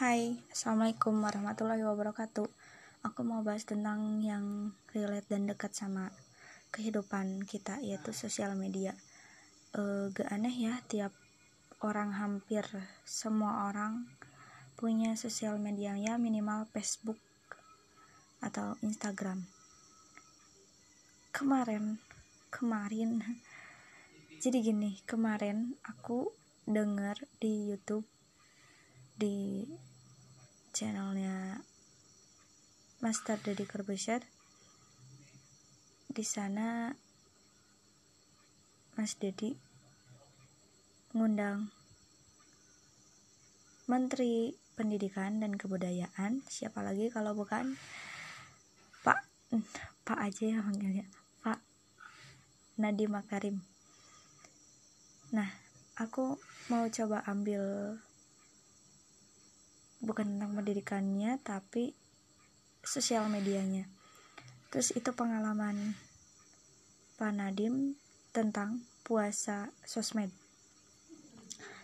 Hai, Assalamualaikum warahmatullahi wabarakatuh. Aku mau bahas tentang yang relate dan dekat sama kehidupan kita yaitu sosial media. E, Gak aneh ya tiap orang hampir semua orang punya sosial media ya minimal Facebook atau Instagram. Kemarin, kemarin jadi gini, kemarin aku denger di YouTube di channelnya Master Deddy Corbuzier. Di sana Mas Deddy ngundang Menteri Pendidikan dan Kebudayaan. Siapa lagi kalau bukan Pak Pak aja ya manggilnya. Pak Nadiem Makarim. Nah aku mau coba ambil bukan tentang pendidikannya tapi sosial medianya. Terus itu pengalaman Pak Nadim tentang puasa sosmed.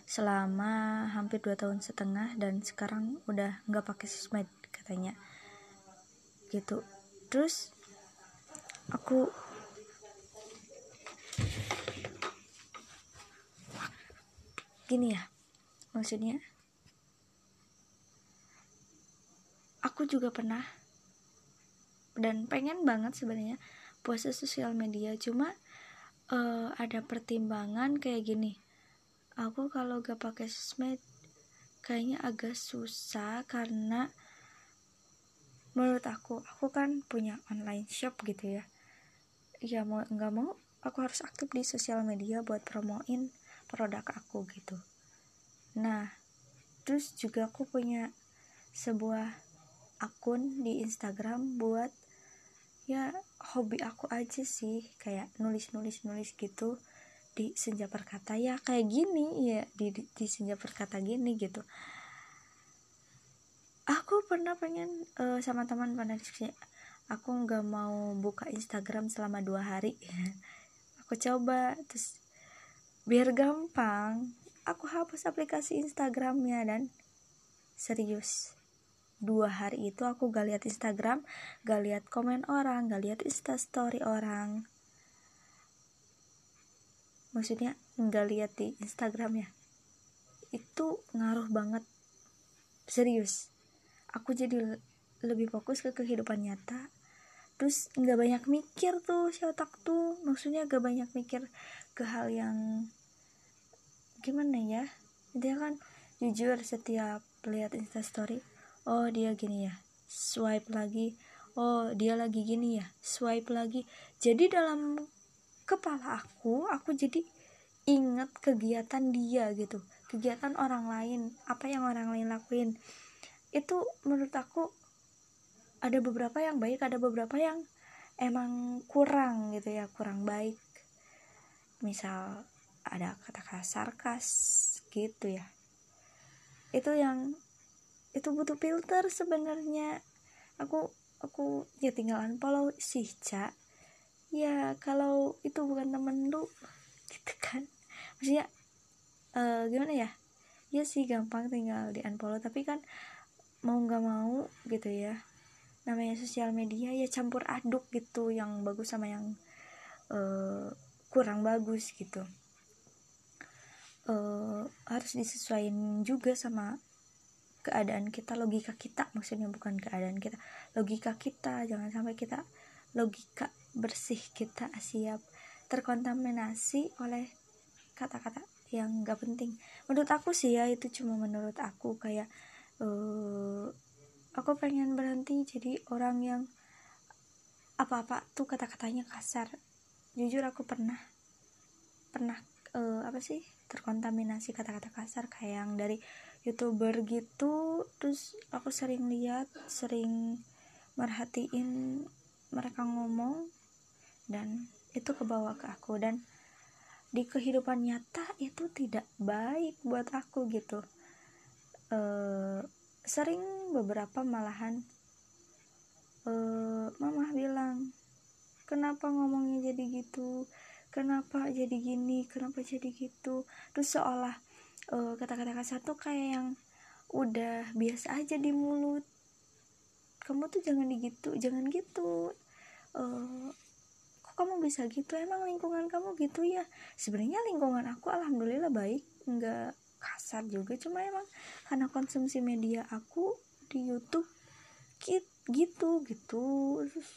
Selama hampir dua tahun setengah dan sekarang udah nggak pakai sosmed katanya. Gitu. Terus aku gini ya maksudnya aku juga pernah dan pengen banget sebenarnya puasa sosial media. Cuma uh, ada pertimbangan kayak gini. Aku kalau gak pakai sosmed kayaknya agak susah karena menurut aku aku kan punya online shop gitu ya. Ya mau nggak mau aku harus aktif di sosial media buat promoin produk aku gitu. Nah terus juga aku punya sebuah akun di Instagram buat ya hobi aku aja sih kayak nulis nulis nulis gitu di senja perkata. Ya kayak gini ya di, di, di senja perkata gini gitu. Aku pernah pengen uh, sama teman diskusi aku nggak mau buka Instagram selama dua hari. Aku coba terus biar gampang aku hapus aplikasi Instagramnya dan serius dua hari itu aku gak lihat Instagram gak lihat komen orang gak lihat instastory orang. Maksudnya gak lihat di Instagram ya? Itu ngaruh banget. Serius. Aku jadi lebih fokus ke kehidupan nyata. Terus nggak banyak mikir tuh si otak tuh. Maksudnya gak banyak mikir ke hal yang gimana ya? Dia kan jujur setiap lihat instastory oh dia gini ya swipe lagi. Oh dia lagi gini ya swipe lagi. Jadi dalam kepala aku aku jadi inget kegiatan dia gitu. Kegiatan orang lain apa yang orang lain lakuin. Itu menurut aku ada beberapa yang baik ada beberapa yang emang kurang gitu ya kurang baik. Misal ada kata-kata sarkas gitu ya. Itu yang itu butuh filter sebenarnya. Aku aku ya tinggal unfollow sih cak ya kalau itu bukan temen lu gitu kan. Maksudnya uh, gimana ya? Ya sih gampang tinggal di unfollow. Tapi kan mau nggak mau gitu ya. Namanya sosial media ya campur aduk gitu yang bagus sama yang uh, kurang bagus gitu. Uh, harus disesuaikan juga sama keadaan kita logika kita maksudnya bukan keadaan kita logika kita jangan sampai kita logika bersih kita siap terkontaminasi oleh kata-kata yang gak penting. Menurut aku sih ya itu cuma menurut aku kayak uh, aku pengen berhenti jadi orang yang apa-apa tuh kata-katanya kasar. Jujur aku pernah pernah uh, apa sih terkontaminasi kata-kata kasar kayak yang dari youtuber gitu terus aku sering lihat sering merhatiin mereka ngomong dan itu kebawa ke aku. Dan di kehidupan nyata itu tidak baik buat aku gitu. E, sering beberapa malahan e, mama bilang kenapa ngomongnya jadi gitu? Kenapa jadi gini? Kenapa jadi gitu? Terus seolah uh, kata-kata kasar tuh kayak yang udah biasa aja di mulut. Kamu tuh jangan digitu jangan gitu. Uh, kok kamu bisa gitu? Emang lingkungan kamu gitu ya? Sebenarnya lingkungan aku alhamdulillah baik nggak kasar juga. Cuma emang karena konsumsi media aku di YouTube gitu gitu. Terus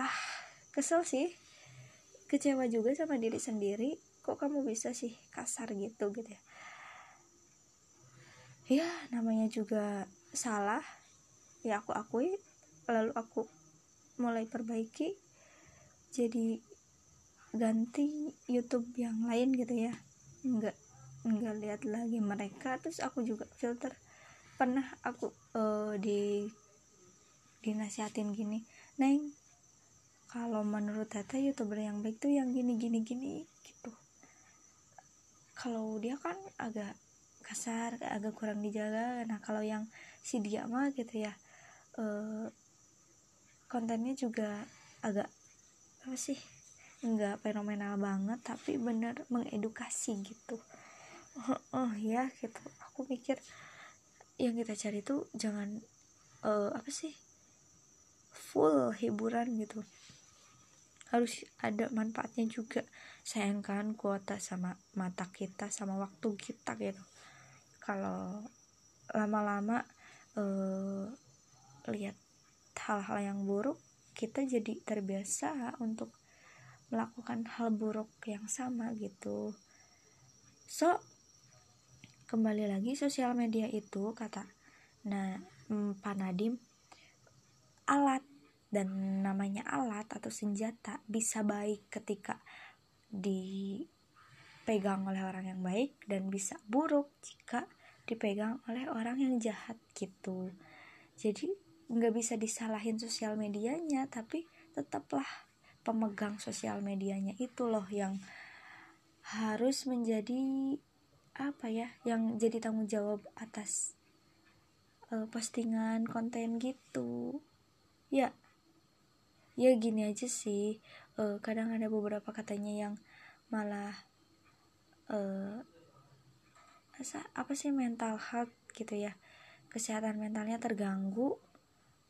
ah kesel sih. Kecewa juga sama diri sendiri. Kok kamu bisa sih kasar gitu gitu ya ya namanya juga salah. Ya aku akui. Lalu aku mulai perbaiki. Jadi ganti YouTube yang lain gitu ya. Enggak enggak lihat lagi mereka. Terus aku juga filter. Pernah aku uh, di dinasihatin gini neng kalau menurut Tata youtuber yang baik tuh yang gini gini gini gitu. Kalau dia kan agak kasar agak kurang dijaga. Nah kalau yang si dia mah gitu ya uh, kontennya juga agak apa sih nggak fenomenal banget tapi bener mengedukasi gitu. Oh, oh ya gitu. Aku mikir yang kita cari tuh jangan uh, apa sih full hiburan gitu. Harus ada manfaatnya juga. Sayangkan kuota sama mata kita sama waktu kita gitu kalau lama-lama uh, lihat hal-hal yang buruk kita jadi terbiasa untuk melakukan hal buruk yang sama gitu. So kembali lagi sosial media itu kata nah mm, Pak Nadim alat dan namanya alat atau senjata bisa baik ketika dipegang oleh orang yang baik dan bisa buruk jika dipegang oleh orang yang jahat gitu. Jadi nggak bisa disalahin sosial medianya tapi tetaplah pemegang sosial medianya itu loh yang harus menjadi apa ya yang jadi tanggung jawab atas uh, postingan konten gitu. Ya ya gini aja sih. Uh, kadang ada beberapa katanya yang malah uh, apa sih mental health gitu ya? Kesehatan mentalnya terganggu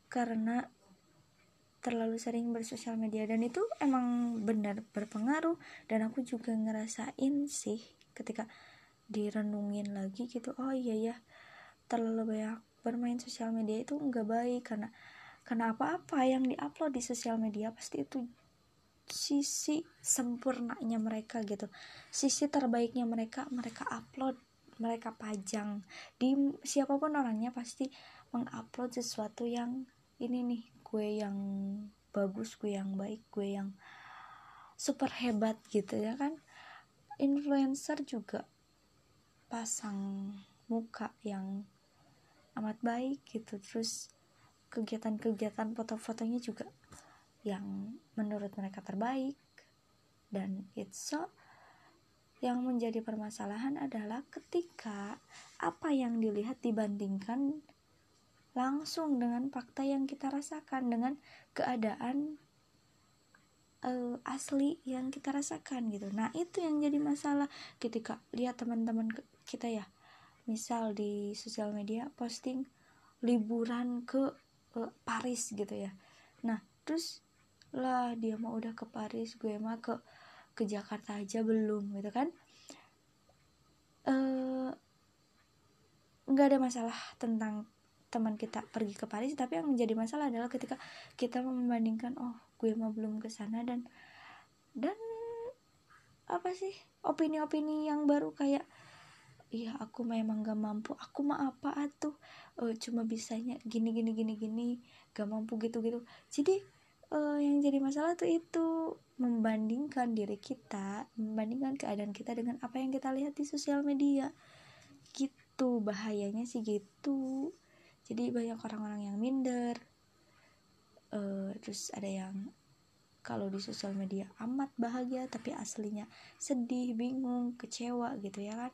karena terlalu sering bersosial media. Dan itu emang benar berpengaruh. Dan aku juga ngerasain sih ketika direnungin lagi gitu oh iya ya terlalu banyak bermain sosial media itu nggak baik. Karena karena apa-apa yang diupload di sosial media pasti itu sisi sempurnanya mereka gitu. Sisi terbaiknya mereka mereka upload mereka pajang. Di siapa pun orangnya pasti mengupload sesuatu yang ini nih gue yang bagus gue yang baik gue yang super hebat gitu ya kan. Influencer juga pasang muka yang amat baik gitu. Terus kegiatan-kegiatan foto-fotonya juga yang menurut mereka terbaik. Dan it's so yang menjadi permasalahan adalah ketika apa yang dilihat dibandingkan langsung dengan fakta yang kita rasakan dengan keadaan uh, asli yang kita rasakan gitu. Nah, itu yang jadi masalah ketika lihat teman-teman kita ya. Misal di sosial media posting liburan ke uh, Paris gitu ya. Nah, terus lah dia mau udah ke Paris, gue mah ke ke Jakarta aja belum gitu kan. Eh, nggak uh, ada masalah tentang teman kita pergi ke Paris tapi yang menjadi masalah adalah ketika kita membandingkan oh gue mah belum ke sana dan dan apa sih opini-opini yang baru kayak iya aku memang gak mampu aku mah apa atuh uh, cuma bisanya gini gini gini gini gak mampu gitu gitu jadi uh, yang jadi masalah tuh itu membandingkan diri kita membandingkan keadaan kita dengan apa yang kita lihat di sosial media. Gitu bahayanya sih gitu. Jadi banyak orang-orang yang minder. Uh, terus ada yang kalau di sosial media amat bahagia tapi aslinya sedih bingung kecewa gitu ya kan.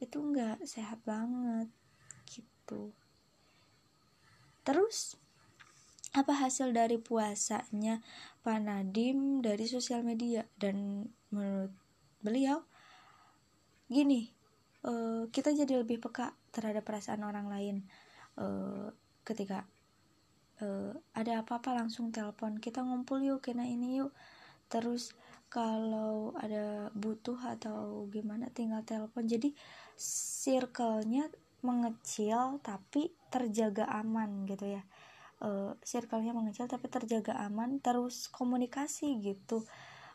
Itu nggak sehat banget gitu. Terus apa hasil dari puasanya Pak Nadim dari sosial media? Dan menurut beliau gini uh, kita jadi lebih peka terhadap perasaan orang lain uh, ketika uh, ada apa-apa langsung telepon kita ngumpul yuk kena ini yuk. Terus kalau ada butuh atau gimana tinggal telepon. Jadi circle-nya mengecil tapi terjaga aman gitu ya uh, circle-nya mengecil tapi terjaga aman terus komunikasi gitu.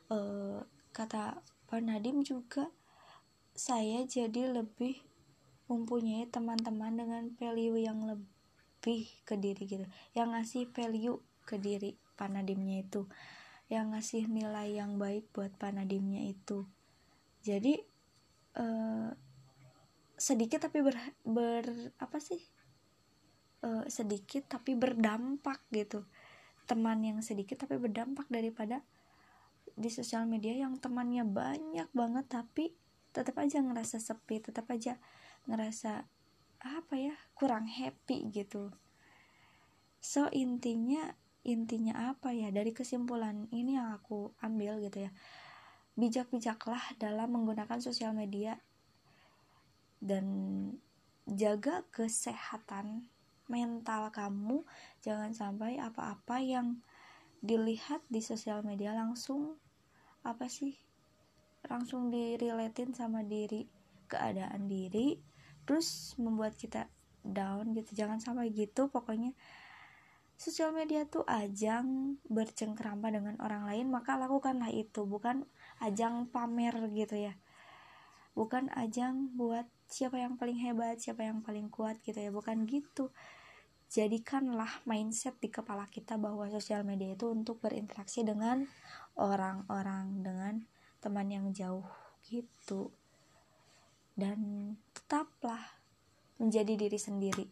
Uh, kata Pak Nadim juga saya jadi lebih mempunyai teman-teman dengan value yang lebih ke diri gitu. Yang ngasih value ke diri Pak Nadimnya itu. Yang ngasih nilai yang baik buat Pak Nadimnya itu. Jadi uh, sedikit tapi ber, ber apa sih uh, sedikit tapi berdampak gitu. Teman yang sedikit tapi berdampak daripada di sosial media yang temannya banyak banget tapi tetap aja ngerasa sepi tetap aja ngerasa apa ya kurang happy gitu. So intinya intinya apa ya dari kesimpulan ini yang aku ambil gitu ya. Bijak-bijaklah dalam menggunakan sosial media dan jaga kesehatan mental kamu jangan sampai apa-apa yang dilihat di sosial media langsung apa sih langsung direlatin sama diri keadaan diri terus membuat kita down gitu. Jangan sampai gitu pokoknya sosial media tuh ajang bercengkrama dengan orang lain maka lakukanlah itu. Bukan ajang pamer gitu ya. Bukan ajang buat siapa yang paling hebat siapa yang paling kuat gitu ya. Bukan gitu jadikanlah mindset di kepala kita bahwa sosial media itu untuk berinteraksi dengan orang-orang dengan teman yang jauh gitu dan tetaplah menjadi diri sendiri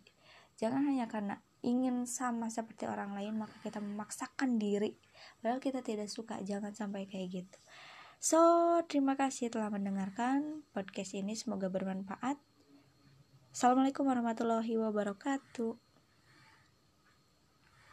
jangan hanya karena ingin sama seperti orang lain maka kita memaksakan diri padahal kita tidak suka jangan sampai kayak gitu So, terima kasih telah mendengarkan podcast ini. Semoga bermanfaat. Assalamualaikum warahmatullahi wabarakatuh.